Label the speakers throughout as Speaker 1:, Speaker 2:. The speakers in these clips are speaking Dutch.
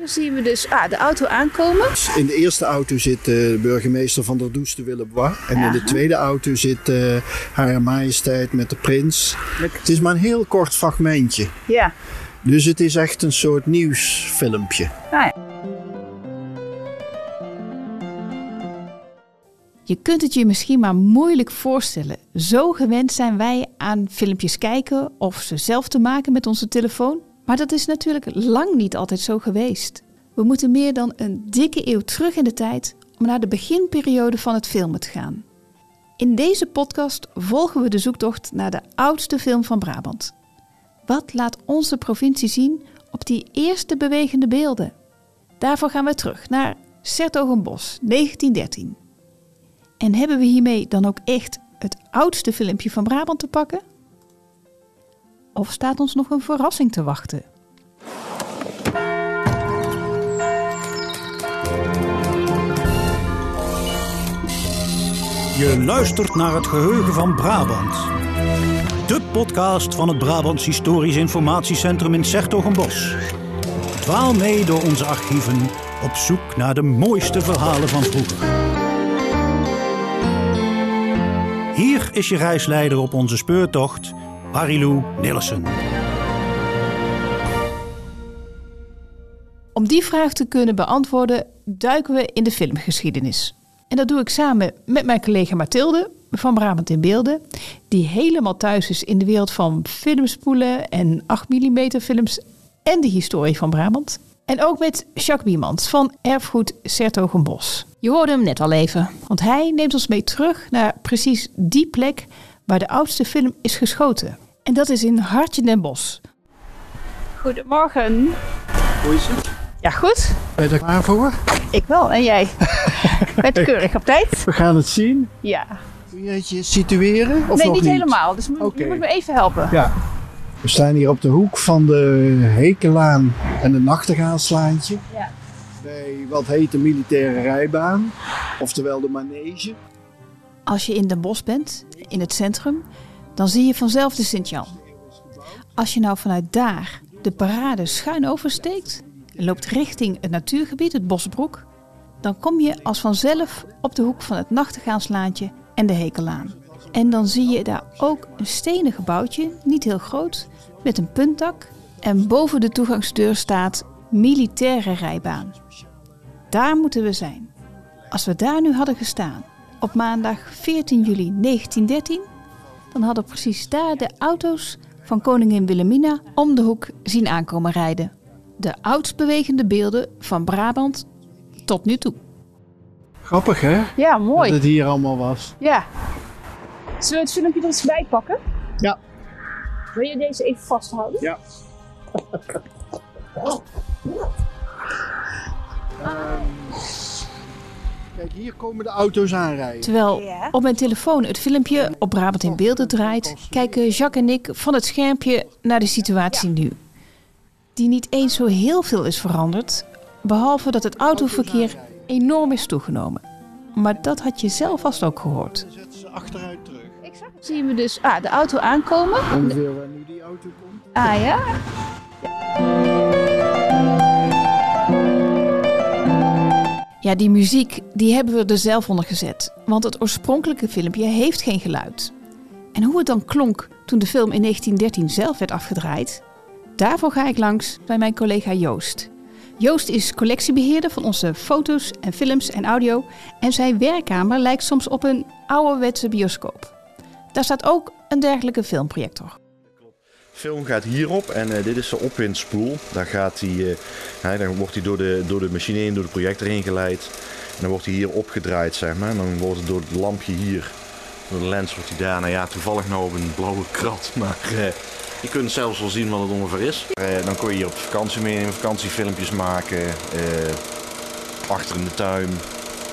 Speaker 1: Hier zien we dus ah, de auto aankomen.
Speaker 2: In de eerste auto zit uh, de burgemeester van der Does de Willebois. En in de tweede auto zit uh, Hare Majesteit met de prins. Het is maar een heel kort fragmentje.
Speaker 1: Ja.
Speaker 2: Dus het is echt een soort nieuwsfilmpje.
Speaker 1: Ah, ja. Je kunt het je misschien maar moeilijk voorstellen. Zo gewend zijn wij aan filmpjes kijken of ze zelf te maken met onze telefoon. Maar dat is natuurlijk lang niet altijd zo geweest. We moeten meer dan een dikke eeuw terug in de tijd om naar de beginperiode van het filmen te gaan. In deze podcast volgen we de zoektocht naar de oudste film van Brabant. Wat laat onze provincie zien op die eerste bewegende beelden? Daarvoor gaan we terug naar Sertogenbos 1913. En hebben we hiermee dan ook echt het oudste filmpje van Brabant te pakken? Of staat ons nog een verrassing te wachten?
Speaker 3: Je luistert naar het geheugen van Brabant. De podcast van het Brabants Historisch Informatiecentrum in Sertogenbos. Dwaal mee door onze archieven op zoek naar de mooiste verhalen van vroeger. Hier is je reisleider op onze speurtocht, Marilou Nilsen.
Speaker 1: Om die vraag te kunnen beantwoorden, duiken we in de filmgeschiedenis. En dat doe ik samen met mijn collega Mathilde van Brabant in Beelden, die helemaal thuis is in de wereld van filmspoelen en 8 mm films en de historie van Brabant. En ook met Jacques Biemans van Erfgoed Sertogenbos. Je hoorde hem net al even, want hij neemt ons mee terug naar precies die plek waar de oudste film is geschoten. En dat is in Hartje den Bos. Goedemorgen.
Speaker 2: Hoe is het?
Speaker 1: Ja, goed.
Speaker 2: Ben je er klaar voor?
Speaker 1: Ik wel, en jij? Bent keurig op tijd?
Speaker 2: We gaan het zien.
Speaker 1: Ja.
Speaker 2: Kun je het je situeren? Of
Speaker 1: nee,
Speaker 2: nog
Speaker 1: niet,
Speaker 2: niet
Speaker 1: helemaal. Dus moet,
Speaker 2: Oké.
Speaker 1: je moet me even helpen.
Speaker 2: Ja. We staan hier op de hoek van de Hekelaan en de Nachtegaalslaantje.
Speaker 1: Ja.
Speaker 2: Bij wat heet de militaire rijbaan, oftewel de manege.
Speaker 1: Als je in Den Bosch bent, in het centrum, dan zie je vanzelf de Sint-Jan. Als je nou vanuit daar de parade schuin oversteekt en loopt richting het natuurgebied, het Bosbroek, dan kom je als vanzelf op de hoek van het Nachtegaalslaantje en de Hekelaan. En dan zie je daar ook een stenen gebouwtje, niet heel groot, met een puntdak. En boven de toegangsdeur staat militaire rijbaan. Daar moeten we zijn. Als we daar nu hadden gestaan, op maandag 14 juli 1913, dan hadden precies daar de auto's van koningin Wilhelmina om de hoek zien aankomen rijden. De oudst bewegende beelden van Brabant tot nu toe.
Speaker 2: Grappig hè,
Speaker 1: Ja,
Speaker 2: dat
Speaker 1: mooi.
Speaker 2: het hier allemaal was.
Speaker 1: Ja. Zullen we het filmpje er eens bij pakken?
Speaker 2: Ja.
Speaker 1: Wil je deze even vasthouden?
Speaker 2: Ja. Kijk, hier komen de auto's aanrijden.
Speaker 1: Terwijl op mijn telefoon het filmpje op Brabant in beelden draait, kijken Jacques en ik van het schermpje naar de situatie nu. Die niet eens zo heel veel is veranderd, behalve dat het autoverkeer enorm is toegenomen. Maar dat had je zelf vast ook gehoord.
Speaker 2: Dan zetten ze achteruit terug.
Speaker 1: Zien we dus ah, de auto aankomen.
Speaker 2: Ongeveer waar nu die auto komt.
Speaker 1: Ah ja. Ja, die muziek die hebben we er zelf onder gezet. Want het oorspronkelijke filmpje heeft geen geluid. En hoe het dan klonk toen de film in 1913 zelf werd afgedraaid, daarvoor ga ik langs bij mijn collega Joost. Joost is collectiebeheerder van onze foto's en films en audio. En zijn werkkamer lijkt soms op een ouderwetse bioscoop. Daar staat ook een dergelijke filmprojector.
Speaker 4: Film gaat hierop en eh, dit is de opwindspoel. Daar gaat hij, eh, hè, dan wordt hij door de, door de machine heen, door de projector heen geleid. En dan wordt hij hier opgedraaid, zeg maar. En dan wordt het door het lampje hier, door de lens wordt hij daar. Nou ja, toevallig nou op een blauwe krat, maar eh, je kunt zelfs wel zien wat het ongeveer is. Dan kon je hier op vakantie mee, vakantiefilmpjes maken, achter in de tuin,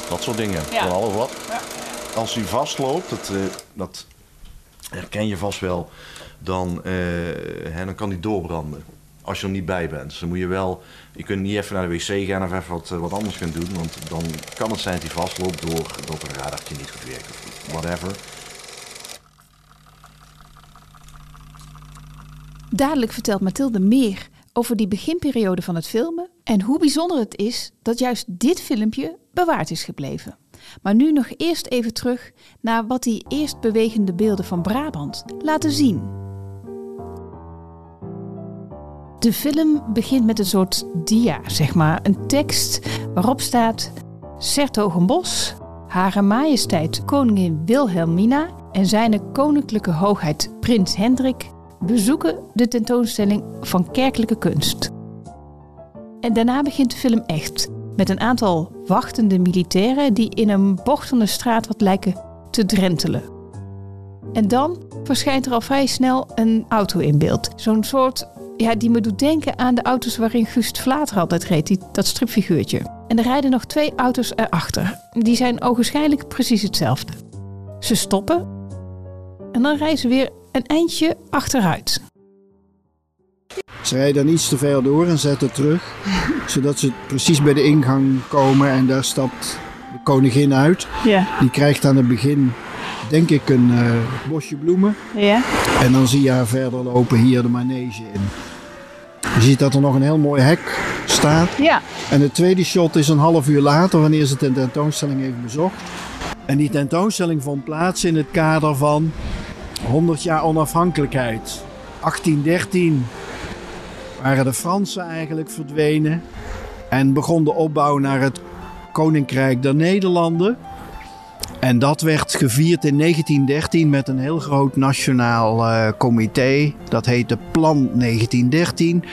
Speaker 4: dat soort dingen.
Speaker 1: Ja.
Speaker 4: Van alles wat. Als hij vastloopt, dat, dat herken je vast wel, dan, eh, hè, dan kan die doorbranden. Als je er niet bij bent. Dus dan moet je wel, je kunt niet even naar de wc gaan of even wat, eh, wat anders gaan doen. Want dan kan het zijn dat hij vastloopt door dat een radartje niet goed werkt of whatever.
Speaker 1: Dadelijk vertelt Mathilde meer over die beginperiode van het filmen en hoe bijzonder het is dat juist dit filmpje bewaard is gebleven. Maar nu nog eerst even terug naar wat die eerst bewegende beelden van Brabant laten zien. De film begint met een soort dia, zeg maar. Een tekst waarop staat... Sertogenbos, Hare Majesteit Koningin Wilhelmina en zijn koninklijke hoogheid Prins Hendrik bezoeken de tentoonstelling van kerkelijke kunst. En daarna begint de film echt, met een aantal wachtende militairen die in een bochtende straat wat lijken te drentelen. En dan verschijnt er al vrij snel een auto in beeld. Zo'n soort, ja, die me doet denken aan de auto's waarin Gust Vlater altijd reed, die, dat stripfiguurtje. En er rijden nog twee auto's erachter. Die zijn ogenschijnlijk precies hetzelfde. Ze stoppen en dan rijden ze weer een eindje achteruit.
Speaker 2: Ze rijden dan iets te ver door en zetten terug, zodat ze precies bij de ingang komen en daar stapt de koningin uit.
Speaker 1: Ja.
Speaker 2: Die krijgt aan het begin, denk ik, een uh, bosje bloemen.
Speaker 1: Ja.
Speaker 2: En dan zie je haar verder lopen hier de manege in. Je ziet dat er nog een heel mooi hek staat.
Speaker 1: Ja.
Speaker 2: En de tweede shot is een half uur later, wanneer ze de tentoonstelling heeft bezocht. En die tentoonstelling vond plaats in het kader van 100 jaar onafhankelijkheid. 1813 waren de Fransen eigenlijk verdwenen en begon de opbouw naar het Koninkrijk der Nederlanden. En dat werd gevierd in 1913 met een heel groot nationaal uh, comité. Dat heette Plan 1913.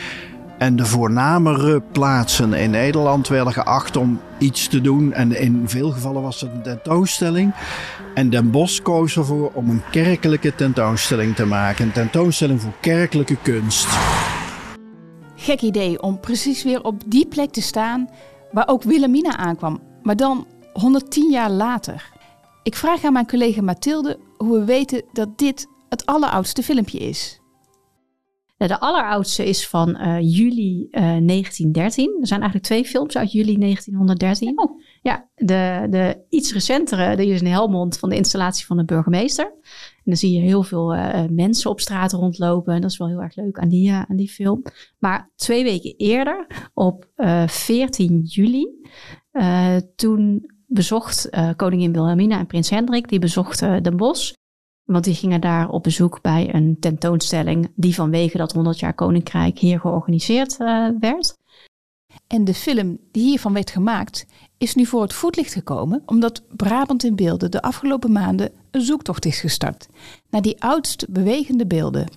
Speaker 2: En de voornamere plaatsen in Nederland werden geacht om iets te doen. En in veel gevallen was het een tentoonstelling. En Den Bosch koos ervoor om een kerkelijke tentoonstelling te maken. Een tentoonstelling voor kerkelijke kunst.
Speaker 1: Gek idee om precies weer op die plek te staan waar ook Wilhelmina aankwam. Maar dan 110 jaar later. Ik vraag aan mijn collega Mathilde hoe we weten dat dit het alleroudste filmpje is.
Speaker 5: De alleroudste is van uh, juli uh, 1913. Er zijn eigenlijk twee films uit juli 1913.
Speaker 1: Oh.
Speaker 5: Ja, de, de iets recentere, die is in Helmond van de installatie van de burgemeester. En dan zie je heel veel uh, mensen op straat rondlopen. En dat is wel heel erg leuk aan die, aan die film. Maar twee weken eerder, op 14 juli, toen bezocht koningin Wilhelmina en prins Hendrik, die bezochten Den Bosch. Want die gingen daar op bezoek bij een tentoonstelling die vanwege dat 100 jaar koninkrijk hier georganiseerd werd.
Speaker 1: En de film die hiervan werd gemaakt is nu voor het voetlicht gekomen omdat Brabant in Beelden de afgelopen maanden een zoektocht is gestart naar die oudst bewegende beelden.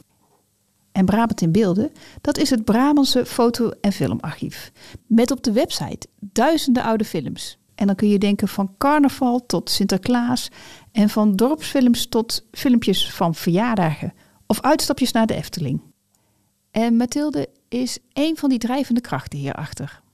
Speaker 1: En Brabant in Beelden, dat is het Brabantse foto- en filmarchief. Met op de website duizenden oude films. En dan kun je denken van carnaval tot Sinterklaas en van dorpsfilms tot filmpjes van verjaardagen of uitstapjes naar de Efteling. En Mathilde is een van die drijvende krachten hierachter.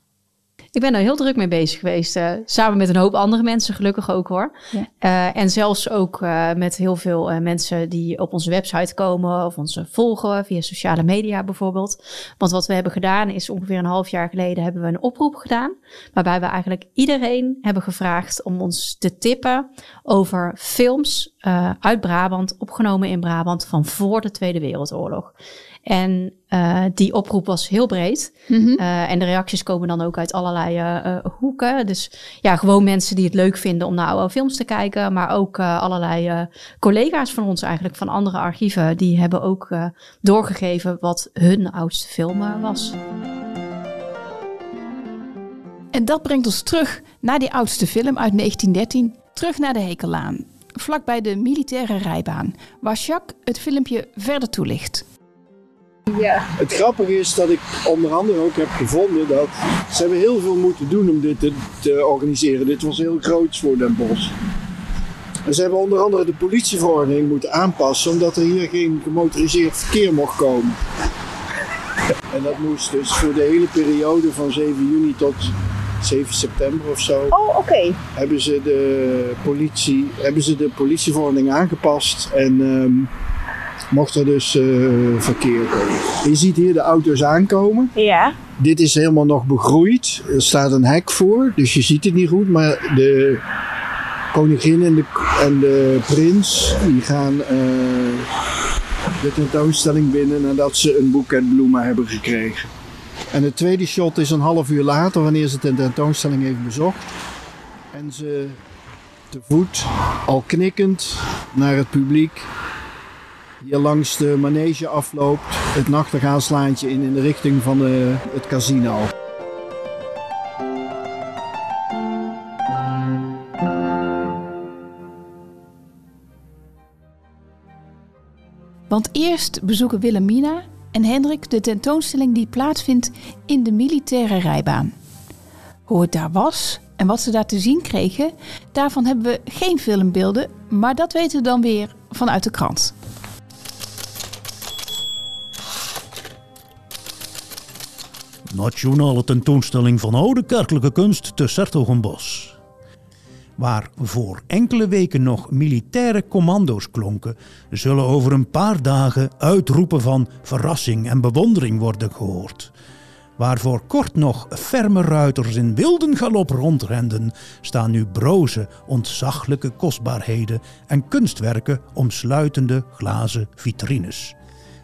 Speaker 5: Ik ben daar heel druk mee bezig geweest. Uh, samen met een hoop andere mensen, gelukkig ook hoor.
Speaker 1: Ja.
Speaker 5: Uh, en zelfs ook uh, met heel veel mensen die op onze website komen of ons volgen via sociale media bijvoorbeeld. Want wat we hebben gedaan is ongeveer een half jaar geleden hebben we een oproep gedaan. Waarbij we eigenlijk iedereen hebben gevraagd om ons te tippen over films uit Brabant, opgenomen in Brabant van voor de Tweede Wereldoorlog. En uh, die oproep was heel breed.
Speaker 1: Mhm.
Speaker 5: Mm -hmm. uh, en de reacties komen dan ook uit allerlei uh, hoeken. Dus ja, gewoon mensen die het leuk vinden om naar oude films te kijken. Maar ook allerlei collega's van ons eigenlijk, van andere archieven. Die hebben ook doorgegeven wat hun oudste film was.
Speaker 1: En dat brengt ons terug naar die oudste film uit 1913. Terug naar de Hekelaan. Vlakbij de militaire rijbaan. Waar Jacques het filmpje verder toelicht.
Speaker 2: Ja. Het grappige is dat ik onder andere ook heb gevonden dat ze hebben heel veel moeten doen om dit te, te organiseren. Dit was heel groot voor Den Bosch. En ze hebben onder andere de politieverordening moeten aanpassen omdat er hier geen gemotoriseerd verkeer mocht komen. En dat moest dus voor de hele periode van 7 juni tot 7 september of zo.
Speaker 1: Oh, oké. Okay.
Speaker 2: Hebben ze de politie, hebben ze de politieverordening aangepast en um, mocht er dus uh, verkeer komen. Je ziet hier de auto's aankomen.
Speaker 1: Ja.
Speaker 2: Dit is helemaal nog begroeid. Er staat een hek voor, dus je ziet het niet goed. Maar de koningin en de, en de prins die gaan uh, de tentoonstelling binnen nadat ze een boeket bloemen hebben gekregen. En het tweede shot is een half uur later, wanneer ze de tentoonstelling heeft bezocht. En ze te voet, al knikkend naar het publiek, hier langs de manege afloopt, het nachtegaalslaantje in in de richting van het casino.
Speaker 1: Want eerst bezoeken Wilhelmina en Hendrik de tentoonstelling die plaatsvindt in de militaire rijbaan. Hoe het daar was en wat ze daar te zien kregen, daarvan hebben we geen filmbeelden, maar dat weten we dan weer vanuit de krant.
Speaker 3: Nationale tentoonstelling van oude kerkelijke kunst te Sertogenbos. Waar voor enkele weken nog militaire commando's klonken, zullen over een paar dagen uitroepen van verrassing en bewondering worden gehoord. Waar voor kort nog ferme ruiters in wilden galop rondrenden, staan nu broze, ontzaglijke kostbaarheden en kunstwerken omsluitende glazen vitrines.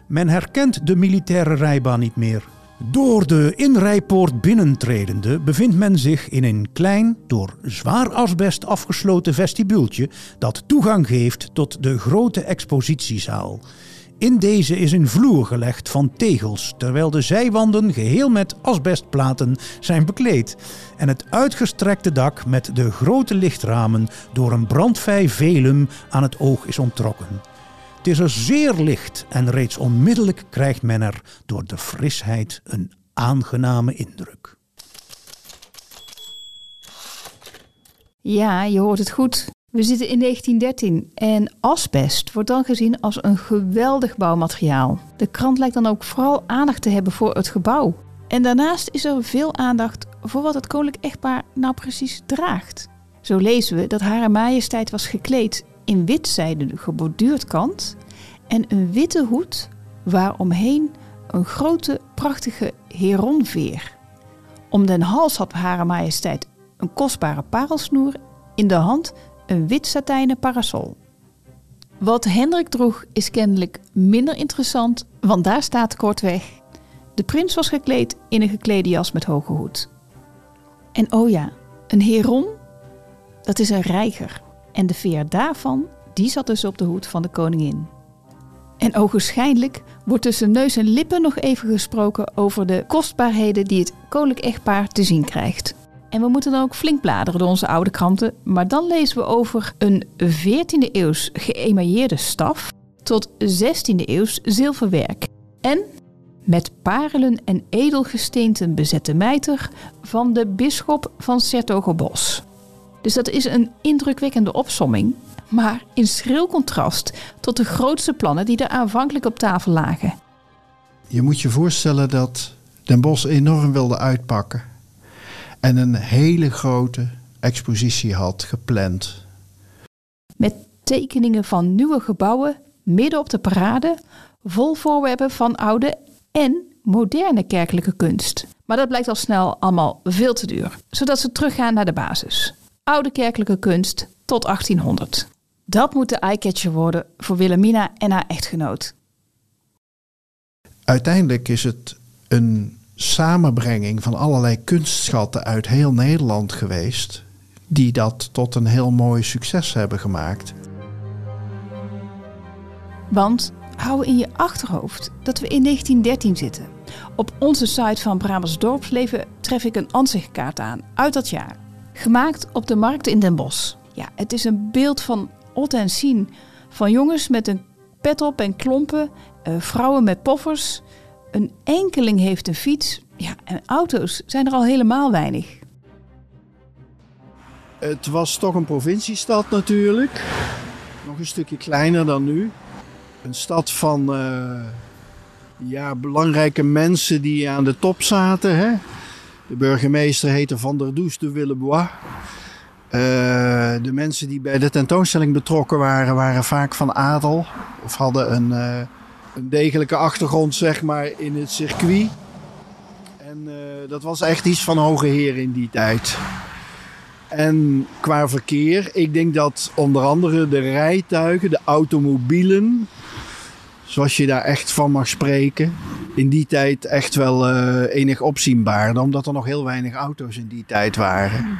Speaker 3: Men herkent de militaire rijbaan niet meer. Door de inrijpoort binnentredende bevindt men zich in een klein, door zwaar asbest afgesloten vestibultje dat toegang geeft tot de grote expositiezaal. In deze is een vloer gelegd van tegels, terwijl de zijwanden geheel met asbestplaten zijn bekleed en het uitgestrekte dak met de grote lichtramen door een brandvij velum aan het oog is onttrokken. Het is er zeer licht en reeds onmiddellijk krijgt men er door de frisheid een aangename indruk.
Speaker 1: Ja, je hoort het goed. We zitten in 1913 en asbest wordt dan gezien als een geweldig bouwmateriaal. De krant lijkt dan ook vooral aandacht te hebben voor het gebouw. En daarnaast is er veel aandacht voor wat het koninklijk echtpaar nou precies draagt. Zo lezen we dat Hare Majesteit was gekleed in wit zijden geborduurd kant en een witte hoed waaromheen een grote prachtige heronveer. Om den hals had Hare Majesteit een kostbare parelsnoer, in de hand een wit satijnen parasol. Wat Hendrik droeg is kennelijk minder interessant, want daar staat kortweg: de prins was gekleed in een geklede jas met hoge hoed. En oh ja, een heron, dat is een reiger. En de veer daarvan, die zat dus op de hoed van de koningin. En ogenschijnlijk wordt tussen neus en lippen nog even gesproken over de kostbaarheden die het koninklijk echtpaar te zien krijgt. En we moeten dan ook flink bladeren door onze oude kranten, maar dan lezen we over een 14e eeuws geëmailleerde staf tot 16e eeuws zilverwerk. En met parelen en edelgesteenten bezette mijter van de bisschop van Sertogenbos. Dus dat is een indrukwekkende opsomming, maar in schril contrast tot de grootste plannen die er aanvankelijk op tafel lagen.
Speaker 2: Je moet je voorstellen dat Den Bosch enorm wilde uitpakken. En een hele grote expositie had gepland.
Speaker 1: Met tekeningen van nieuwe gebouwen midden op de parade, vol voorwerpen van oude en moderne kerkelijke kunst. Maar dat blijkt al snel allemaal veel te duur, zodat ze teruggaan naar de basis. Oude kerkelijke kunst tot 1800. Dat moet de eyecatcher worden voor Wilhelmina en haar echtgenoot.
Speaker 2: Uiteindelijk is het een samenbrenging van allerlei kunstschatten uit heel Nederland geweest, die dat tot een heel mooi succes hebben gemaakt.
Speaker 1: Want hou in je achterhoofd dat we in 1913 zitten. Op onze site van Brabants Dorpsleven tref ik een ansichtkaart aan uit dat jaar. Gemaakt op de markt in Den Bosch. Ja, het is een beeld van ot en zien van jongens met een pet op en klompen, uh, vrouwen met poffers. Een enkeling heeft een fiets. Ja, en auto's zijn er al helemaal weinig.
Speaker 2: Het was toch een provinciestad natuurlijk. Nog een stukje kleiner dan nu. Een stad van uh, ja, belangrijke mensen die aan de top zaten. Hè? De burgemeester heette Van der Does de Villebois. Uh, de mensen die bij de tentoonstelling betrokken waren, waren vaak van adel. Of hadden een, uh, een degelijke achtergrond, zeg maar, in het circuit. En uh, dat was echt iets van hoge heer in die tijd. En qua verkeer, ik denk dat onder andere de rijtuigen, de automobielen, zoals je daar echt van mag spreken. in die tijd echt wel eh, enig opzienbaar. Omdat er nog heel weinig auto's in die tijd waren.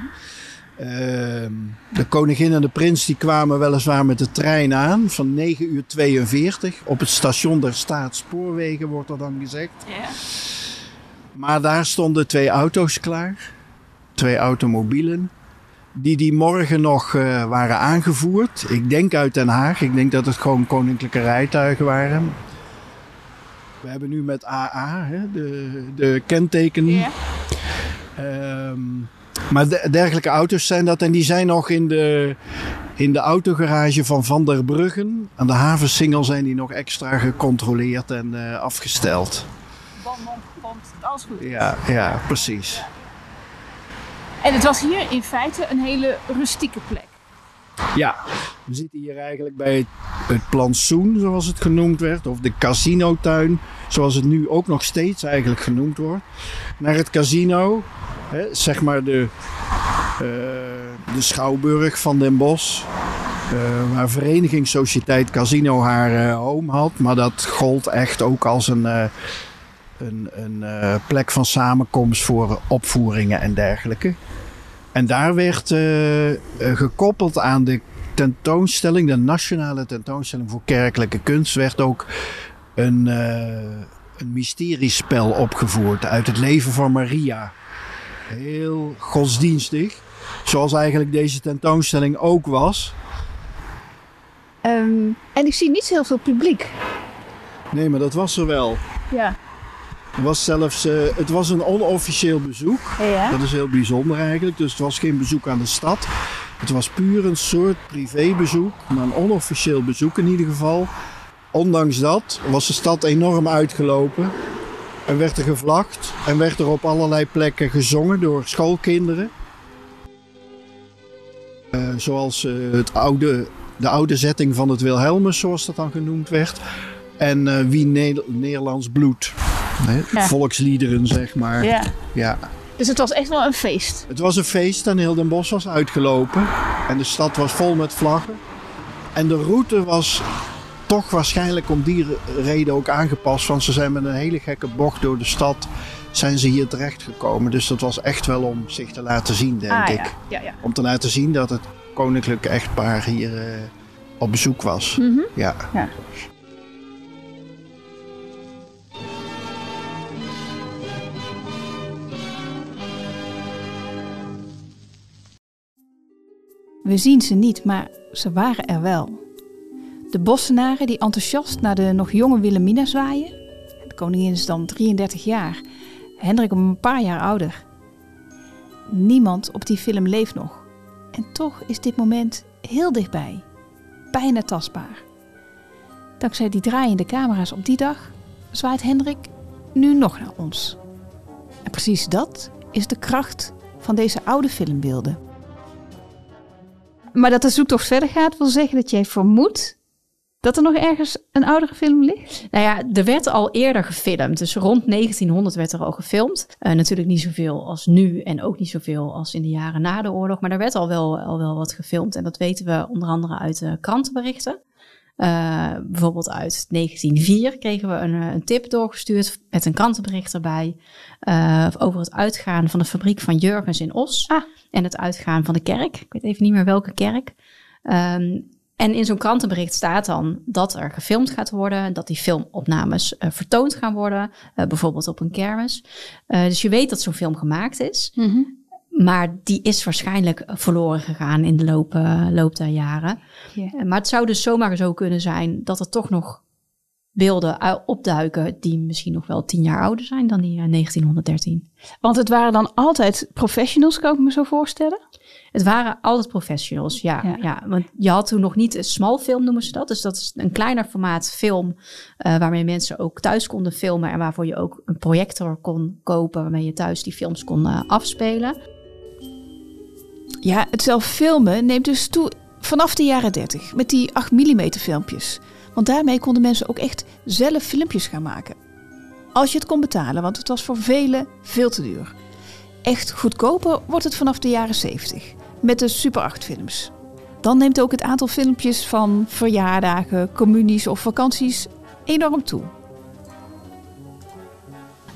Speaker 2: Ehm, de koningin en de prins die kwamen weliswaar met de trein aan van 9 uur 42 op het station der Staatsspoorwegen wordt er dan gezegd. Maar daar stonden twee auto's klaar, twee automobielen, die die morgen nog eh, waren aangevoerd. Ik denk uit Den Haag, ik denk dat het gewoon koninklijke rijtuigen waren. We hebben nu met AA hè, de, de kenteken.
Speaker 1: Ja.
Speaker 2: Ehm, maar de- dergelijke auto's zijn dat. En die zijn nog in de, in de autogarage van Van der Bruggen. Aan de havensingel zijn die nog extra gecontroleerd en eh, afgesteld.
Speaker 1: alles goed.
Speaker 2: Ja, ja, precies.
Speaker 1: En het was hier in feite een hele rustieke plek.
Speaker 2: Ja, we zitten hier eigenlijk bij het, plantsoen, zoals het genoemd werd. Of de casinotuin, zoals het nu ook nog steeds eigenlijk genoemd wordt. Naar het casino, hè, zeg maar de, eh, de Schouwburg van Den Bosch. eh, waar Vereniging Sociëteit Casino haar eh, home had. Maar dat gold echt ook als een, een, een eh, plek van samenkomst voor opvoeringen en dergelijke. En daar werd eh, eh, gekoppeld aan de tentoonstelling, de nationale tentoonstelling voor kerkelijke kunst, werd ook een, een mysteriespel opgevoerd uit het leven van Maria. Heel godsdienstig, zoals eigenlijk deze tentoonstelling ook was.
Speaker 1: Ehm, en ik zie niet zo heel veel publiek.
Speaker 2: Nee, maar dat was er wel.
Speaker 1: Ja.
Speaker 2: Het was zelfs eh, het was een onofficieel bezoek.
Speaker 1: Ja.
Speaker 2: Dat is heel bijzonder eigenlijk. Dus het was geen bezoek aan de stad. Het was puur een soort privébezoek, maar een onofficieel bezoek in ieder geval. Ondanks dat was de stad enorm uitgelopen. En werd er gevlacht en werd er op allerlei plekken gezongen door schoolkinderen. Eh, zoals eh, het oude, de oude zetting van het Wilhelmus, zoals dat dan genoemd werd. En Wie Ne- Nederlands bloed.
Speaker 1: Ja.
Speaker 2: Volksliederen, zeg maar.
Speaker 1: ja.
Speaker 2: ja.
Speaker 1: Dus het was echt wel een feest.
Speaker 2: Het was een feest en heel Den Bosch was uitgelopen. En de stad was vol met vlaggen. En de route was toch waarschijnlijk om die re- reden ook aangepast. Want ze zijn met een hele gekke bocht door de stad zijn ze hier terechtgekomen. Dus dat was echt wel om zich te laten zien, denk
Speaker 1: ah,
Speaker 2: ik.
Speaker 1: Ja. Ja, ja.
Speaker 2: Om te laten zien dat het koninklijke echtpaar hier eh, op bezoek was.
Speaker 1: Mhm.
Speaker 2: Ja.
Speaker 1: Ja. We zien ze niet, maar ze waren er wel. De bossenaren die enthousiast naar de nog jonge Wilhelmina zwaaien. De koningin is dan 33 jaar. Hendrik een paar jaar ouder. Niemand op die film leeft nog. En toch is dit moment heel dichtbij. Bijna tastbaar. Dankzij die draaiende camera's op die dag zwaait Hendrik nu nog naar ons. En precies dat is de kracht van deze oude filmbeelden. Maar dat de zoektocht verder gaat, wil zeggen dat jij vermoedt dat er nog ergens een oudere film ligt?
Speaker 5: Nou ja, er werd al eerder gefilmd. Dus rond 1900 werd er al gefilmd. Eh, natuurlijk niet zoveel als nu en ook niet zoveel als in de jaren na de oorlog. Maar er werd al wel, al wel wat gefilmd. En dat weten we onder andere uit de krantenberichten. Eh, bijvoorbeeld uit 1904 kregen we een, eh, een tip doorgestuurd met een krantenbericht erbij. eh, over het uitgaan van de fabriek van Jurgens in Os.
Speaker 1: Ah.
Speaker 5: En het uitgaan van de kerk. Ik weet even niet meer welke kerk. Ehm, en in zo'n krantenbericht staat dan dat er gefilmd gaat worden, dat die filmopnames vertoond gaan worden, bijvoorbeeld op een kermis. Dus je weet dat zo'n film gemaakt is, maar die is waarschijnlijk verloren gegaan in de loop, eh, loop der jaren.
Speaker 1: Ja.
Speaker 5: Eh, maar het zou dus zomaar zo kunnen zijn dat er toch nog beelden u- opduiken die misschien nog wel tien jaar ouder zijn dan die eh, 1913.
Speaker 1: Want het waren dan altijd professionals, kan ik me zo voorstellen.
Speaker 5: Het waren altijd professionals, ja,
Speaker 1: Ja.
Speaker 5: ja. Want je had toen nog niet een small film, noemen ze dat. Dus dat is een kleiner formaat film eh, waarmee mensen ook thuis konden filmen. En waarvoor je ook een projector kon kopen waarmee je thuis die films kon eh, afspelen.
Speaker 1: Ja, het zelf filmen neemt dus toe vanaf de jaren 30 met die 8 mm filmpjes. Want daarmee konden mensen ook echt zelf filmpjes gaan maken. Als je het kon betalen, want het was voor velen veel te duur. Echt goedkoper wordt het vanaf de jaren 70 met de Super 8 films. Dan neemt ook het aantal filmpjes van verjaardagen, communies of vakanties enorm toe.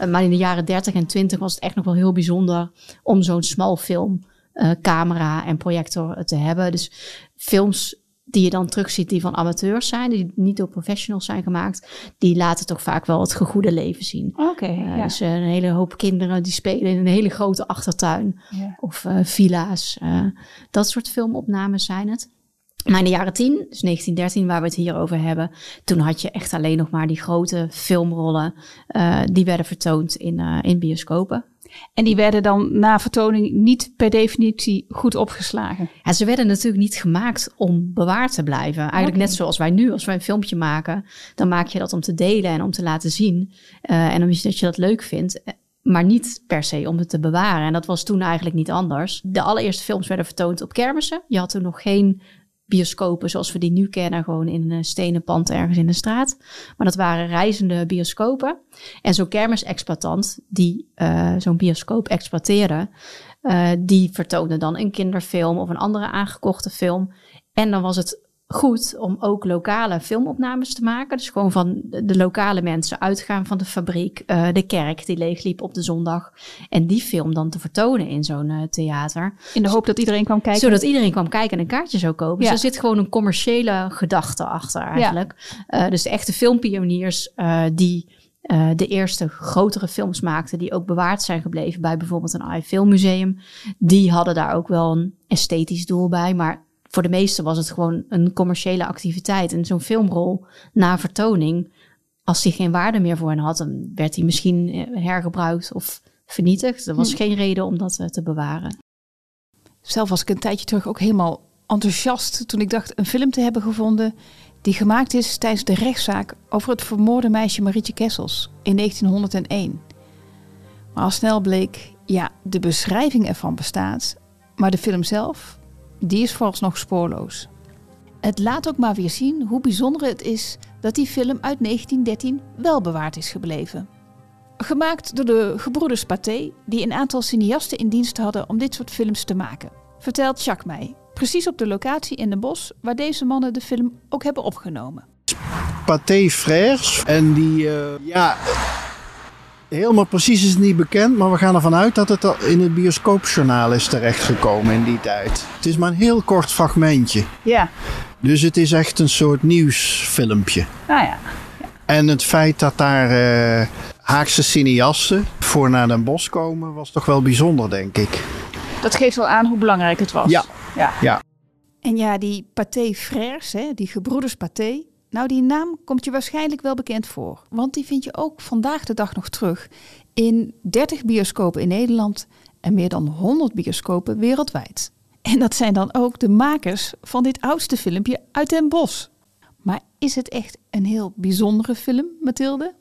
Speaker 5: Maar in de jaren 30 en 20 was het echt nog wel heel bijzonder om zo'n smal film uh, camera en projector te hebben. Dus films die je dan terugziet die van amateurs zijn, die niet door professionals zijn gemaakt, die laten toch vaak wel het gegoede leven zien.
Speaker 1: Oké.
Speaker 5: Uh,
Speaker 1: ja.
Speaker 5: Dus een hele hoop kinderen die spelen in een hele grote achtertuin
Speaker 1: Ja.
Speaker 5: of uh, villa's. Uh, dat soort filmopnames zijn het. Maar in de jaren 10, dus 1913, waar we het hier over hebben, toen had je echt alleen nog maar die grote filmrollen. Die werden vertoond in, in bioscopen.
Speaker 1: En die werden dan na vertoning niet per definitie goed opgeslagen.
Speaker 5: Ja, ze werden natuurlijk niet gemaakt om bewaard te blijven. Eigenlijk okay. net zoals wij nu, als wij een filmpje maken, dan maak je dat om te delen en om te laten zien. Uh, en omdat je dat leuk vindt. Maar niet per se om het te bewaren. En dat was toen eigenlijk niet anders. De allereerste films werden vertoond op kermissen. Je had toen nog geen bioscopen zoals we die nu kennen, gewoon in een stenen pand ergens in de straat. Maar dat waren reizende bioscopen. En zo'n kermisexploitant die uh, zo'n bioscoop exploiteerde, uh, die vertoonde dan een kinderfilm of een andere aangekochte film. En dan was het goed om ook lokale filmopnames te maken. Dus gewoon van de lokale mensen uitgaan van de fabriek, uh, de kerk die leegliep op de zondag. En die film dan te vertonen in zo'n uh, theater.
Speaker 1: In de hoop dat iedereen kwam kijken.
Speaker 5: Zodat iedereen kwam kijken en een kaartje zou kopen. Ja. Dus er zit gewoon een commerciële gedachte achter eigenlijk. Ja. Uh, dus de echte filmpioniers die uh, de eerste grotere films maakten die ook bewaard zijn gebleven bij bijvoorbeeld een AI Filmmuseum. Die hadden daar ook wel een esthetisch doel bij, maar voor de meesten was het gewoon een commerciële activiteit. En zo'n filmrol na vertoning, als die geen waarde meer voor hen had, dan werd die misschien hergebruikt of vernietigd. Er was hm. geen reden om dat uh, te bewaren.
Speaker 1: Zelf was ik een tijdje terug ook helemaal enthousiast toen ik dacht een film te hebben gevonden die gemaakt is tijdens de rechtszaak over het vermoorde meisje Marietje Kessels in 1901. Maar al snel bleek, ja, de beschrijving ervan bestaat, maar de film zelf, die is vooralsnog spoorloos. Het laat ook maar weer zien hoe bijzonder het is dat die film uit 1913 wel bewaard is gebleven. Gemaakt door de gebroeders Pathé, die een aantal cineasten in dienst hadden om dit soort films te maken, vertelt Jacques mij. Precies op de locatie in Den Bosch waar deze mannen de film ook hebben opgenomen.
Speaker 2: Pathé Frères. En die, uh, ja, helemaal precies is het niet bekend. Maar we gaan ervan uit dat het al in het bioscoopjournaal is terechtgekomen in die tijd. Het is maar een heel kort fragmentje.
Speaker 1: Ja.
Speaker 2: Dus het is echt een soort nieuwsfilmpje.
Speaker 1: Nou ja.
Speaker 2: ja. En het feit dat daar uh, Haagse cineasten voor naar Den Bosch komen was toch wel bijzonder, denk ik.
Speaker 1: Dat geeft wel aan hoe belangrijk het was.
Speaker 2: Ja.
Speaker 1: Ja.
Speaker 2: ja.
Speaker 1: En ja, die Pathé Frères, hè, die gebroeders Pathé. Nou, die naam komt je waarschijnlijk wel bekend voor. Want die vind je ook vandaag de dag nog terug in 30 bioscopen in Nederland en meer dan 100 bioscopen wereldwijd. En dat zijn dan ook de makers van dit oudste filmpje uit Den Bosch. Maar is het echt een heel bijzondere film, Mathilde?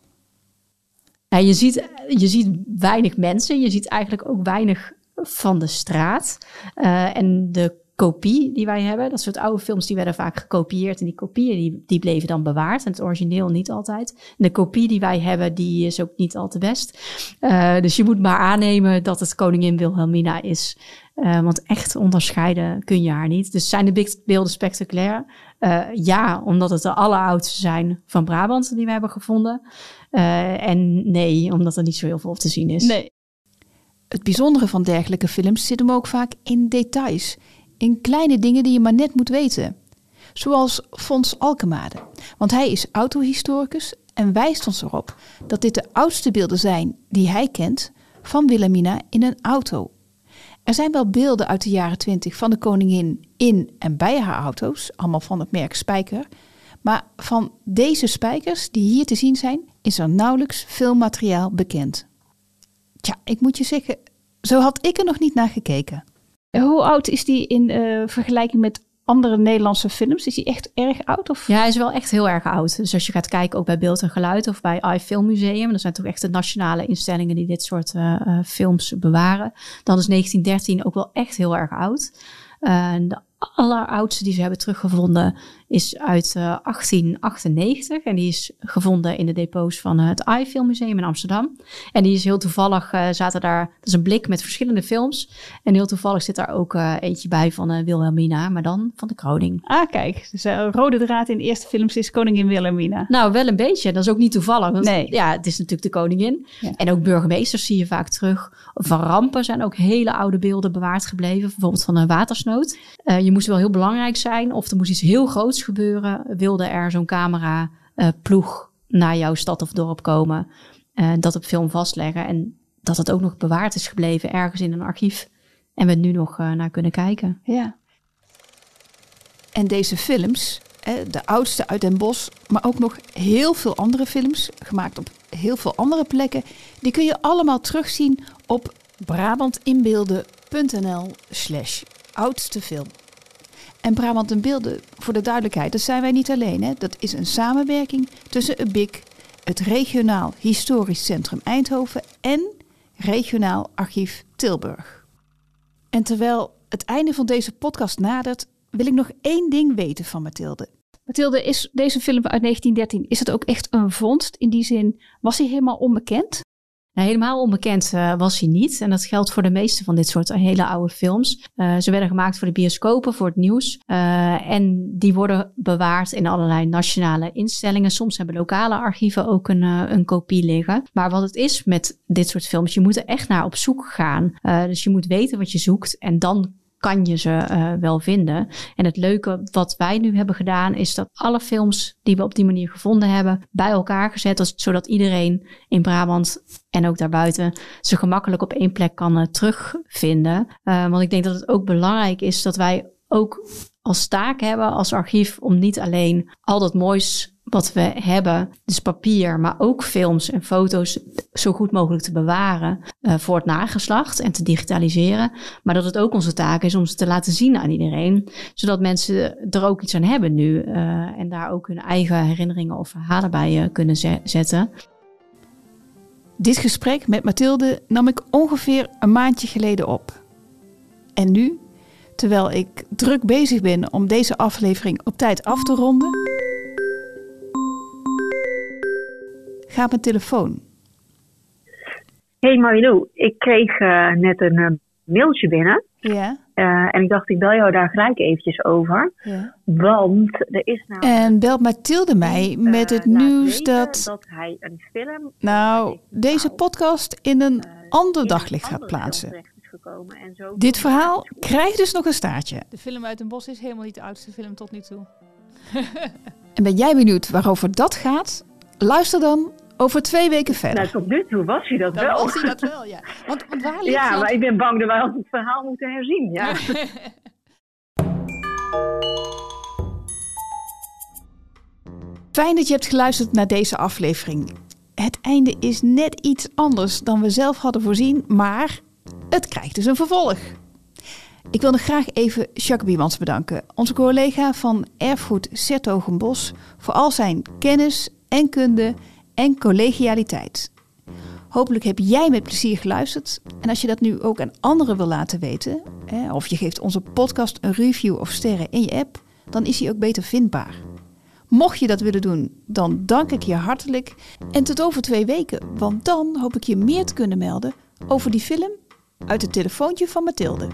Speaker 5: Ja, je, ziet, je ziet weinig mensen. Je ziet eigenlijk ook weinig van de straat. Uh, en de kopie die wij hebben, dat soort oude films, die werden vaak gekopieerd. En die kopieën die, bleven dan bewaard. En het origineel niet altijd. De kopie die wij hebben, die is ook niet al te best. Uh, dus je moet maar aannemen dat het koningin Wilhelmina is. Uh, want echt onderscheiden kun je haar niet. Dus zijn de beelden spectaculair? Uh, ja, omdat het de alleroudste zijn van Brabant die we hebben gevonden. en nee, omdat er niet zo heel veel op te zien is.
Speaker 1: Nee. Het bijzondere van dergelijke films zit hem ook vaak in details. In kleine dingen die je maar net moet weten. Zoals Fons Alkemade. Want hij is autohistoricus en wijst ons erop dat dit de oudste beelden zijn die hij kent van Wilhelmina in een auto. Er zijn wel beelden uit de jaren 20 van de koningin in en bij haar auto's, allemaal van het merk Spijker. Maar van deze spijkers die hier te zien zijn, is er nauwelijks veel materiaal bekend. Tja, ik moet je zeggen, zo had ik er nog niet naar gekeken. Hoe oud is die in uh, vergelijking met andere Nederlandse films? Is die echt erg oud? Of?
Speaker 5: Ja, hij is wel echt heel erg oud. Dus als je gaat kijken ook bij Beeld en Geluid of bij iFilmmuseum, dat zijn toch echt de nationale instellingen die dit soort uh, uh, films bewaren, dan is 1913 ook wel echt heel erg oud. De alleroudste die ze hebben teruggevonden is uit 1898. En die is gevonden in de depots van het iFilm Museum in Amsterdam. En die is heel toevallig, zaten daar, dat is een blik met verschillende films. En heel toevallig zit daar ook eentje bij van Wilhelmina, maar dan van de kroning.
Speaker 1: Ah, kijk. Dus rode draad in de eerste films is koningin Wilhelmina.
Speaker 5: Nou, wel een beetje. Dat is ook niet toevallig. Want, nee. Ja, het is natuurlijk de koningin. En ook burgemeesters zie je vaak terug. Van rampen zijn ook hele oude beelden bewaard gebleven. Bijvoorbeeld van een watersnood. Je moest wel heel belangrijk zijn. Of er moest iets heel groots gebeuren. Wilde er zo'n camera uh, ploeg naar jouw stad of dorp komen. Uh, dat op film vastleggen. En dat het ook nog bewaard is gebleven ergens in een archief. En we nu nog naar kunnen kijken.
Speaker 1: Ja. En deze films, de oudste uit Den Bosch, maar ook nog heel veel andere films, gemaakt op heel veel andere plekken, die kun je allemaal terugzien op brabantinbeelden.nl slash oudste film. En Brabant in Beelden, voor de duidelijkheid, dat zijn wij niet alleen. Hè? Dat is een samenwerking tussen UBIC, het Regionaal Historisch Centrum Eindhoven en Regionaal Archief Tilburg. En terwijl het einde van deze podcast nadert, wil ik nog één ding weten van Mathilde. Mathilde, is deze film uit 1913, is het ook echt een vondst? In die zin, was hij helemaal onbekend?
Speaker 5: Nou, helemaal onbekend uh, was hij niet. En dat geldt voor de meeste van dit soort hele oude films. Uh, ze werden gemaakt voor de bioscopen, voor het nieuws. Uh, en die worden bewaard in allerlei nationale instellingen. Soms hebben lokale archieven ook een, een kopie liggen. Maar wat het is met dit soort films, je moet er echt naar op zoek gaan. dus je moet weten wat je zoekt en dan kan je ze uh, wel vinden. En het leuke wat wij nu hebben gedaan, is dat alle films die we op die manier gevonden hebben, bij elkaar gezet, zodat iedereen in Brabant en ook daarbuiten ze gemakkelijk op één plek kan uh, terugvinden. Uh, want ik denk dat het ook belangrijk is dat wij ook als taak hebben als archief om niet alleen al dat moois wat we hebben, dus papier, maar ook films en foto's zo goed mogelijk te bewaren uh, voor het nageslacht en te digitaliseren. Maar dat het ook onze taak is om ze te laten zien aan iedereen, zodat mensen er ook iets aan hebben nu uh, en daar ook hun eigen herinneringen of verhalen bij uh, kunnen zetten.
Speaker 1: Dit gesprek met Mathilde nam ik ongeveer een maandje geleden op. En nu, terwijl ik druk bezig ben om deze aflevering op tijd af te ronden, gaat mijn telefoon.
Speaker 6: Hey Marilou, ik kreeg uh, net een uh, mailtje binnen.
Speaker 1: Ja.
Speaker 6: Uh, en ik dacht, ik bel jou daar gelijk eventjes over. Ja. Want er is nou...
Speaker 1: En belt Mathilde mij met het nieuws dat...
Speaker 6: Dat hij een film...
Speaker 1: Nou, deze podcast in een ander daglicht gaat plaatsen. En zo Dit verhaal krijgt dus nog een staartje.
Speaker 7: De film uit een bos is helemaal niet de oudste film tot nu toe.
Speaker 1: en ben jij benieuwd waarover dat gaat? Luister dan over twee weken verder.
Speaker 6: Nou, tot nu toe was hij dat
Speaker 7: Dan
Speaker 6: wel.
Speaker 7: was hij dat wel, ja. Want, want waar ligt
Speaker 6: Ja,
Speaker 7: dat?
Speaker 6: maar ik ben bang dat wij ons het verhaal moeten herzien, ja.
Speaker 1: Fijn dat je hebt geluisterd naar deze aflevering. Het einde is net iets anders dan we zelf hadden voorzien, maar het krijgt dus een vervolg. Ik wil nog graag even Jacques Biemans bedanken, onze collega van Erfgoed Sertogenbos, voor al zijn kennis en kunde en collegialiteit. Hopelijk heb jij met plezier geluisterd. En als je dat nu ook aan anderen wil laten weten, of je geeft onze podcast een review of sterren in je app, dan is hij ook beter vindbaar. Mocht je dat willen doen, dan dank ik je hartelijk. En tot over twee weken, want dan hoop ik je meer te kunnen melden over die film uit het telefoontje van Mathilde.